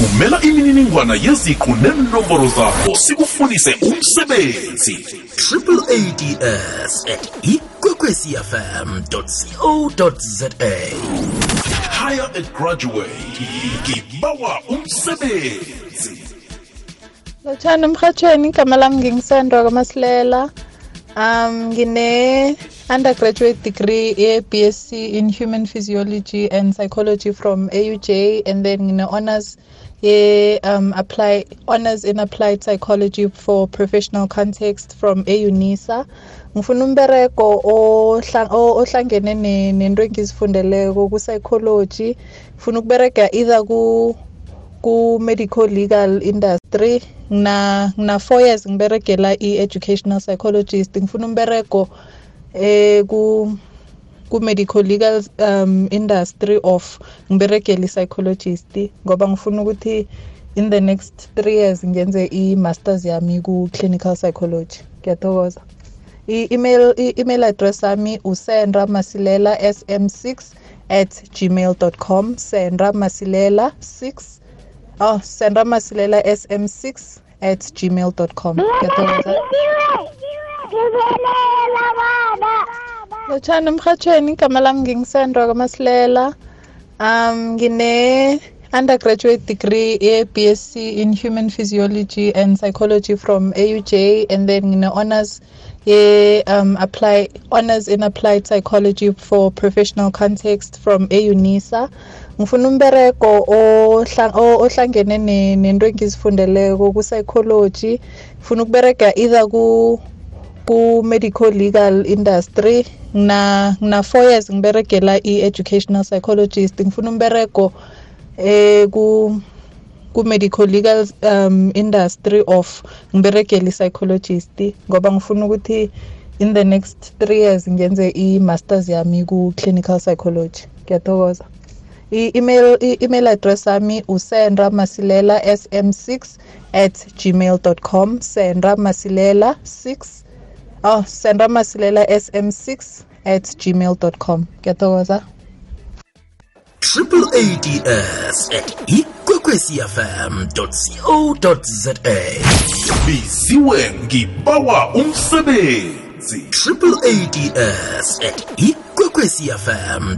thumela imininingwana yeziqu nenomboro zakho sikufunise umsebenzi. Triple ads at ikwekwecfm co za hire a. Graduate ngibawa umsebenzi. Lotshani emhathweni igama lami ngingisendwa kamasilela um ngine undergraduate degree ye-bsc in human physiology and psychology from auj and then ngine ye um apply honors in applied psychology for professional context from eunisa. Ngifuna umbereko ohlangene ne- nento engizifundeleko ku-psychology. Ngifuna ukuberega either ku ku-medical legal industry. Ngina ngina four years ngiberegela i-educational psychologist. Ngifuna umberego eh ku ku-medical legal um industry of ngiberegela i-psychologist ngoba ngifuna ukuthi in the next three years ngenze i-masters yami ku-clinical psychology ngiyathokoza i-email i-email address yami usendra masilela sm6 at gmail com sendra masilela 6 oh sendra masilela sm6 at gmail com ngiyathokoza lotshani emhatshweni igama lami ngingisendwa kamasilela um ngine undergraduate degree ye-bsc in human physiology and psychology from auj and then ngine honors ye um apply honors in applied psychology for professional context from eunisa. Ngifuna umbereko ohlangene ne- nento engizifundeleko ku-psychology. Ngifuna ukuberega either ku-medical legal industry. Ngina ngina four years ngiberegela i-educational psychologist. Ngifuna umbereko eh ku ku-medical legal um industry of ngiberegela i-psychologist. Ngoba ngifuna ukuthi in the next three years ngenze i-masters yami ku-clinical psychology. Ngiyathokoza. I-email i-email address yami usendra masilela sm6 at gmail com. Sendra masilela 6 oh sendra masilela sm6 at gmail.com ngiyathokoza triple ads at ikwekwecfm co za biziwe ngibawa umsebenzi. Triple ads at ikwekwecfm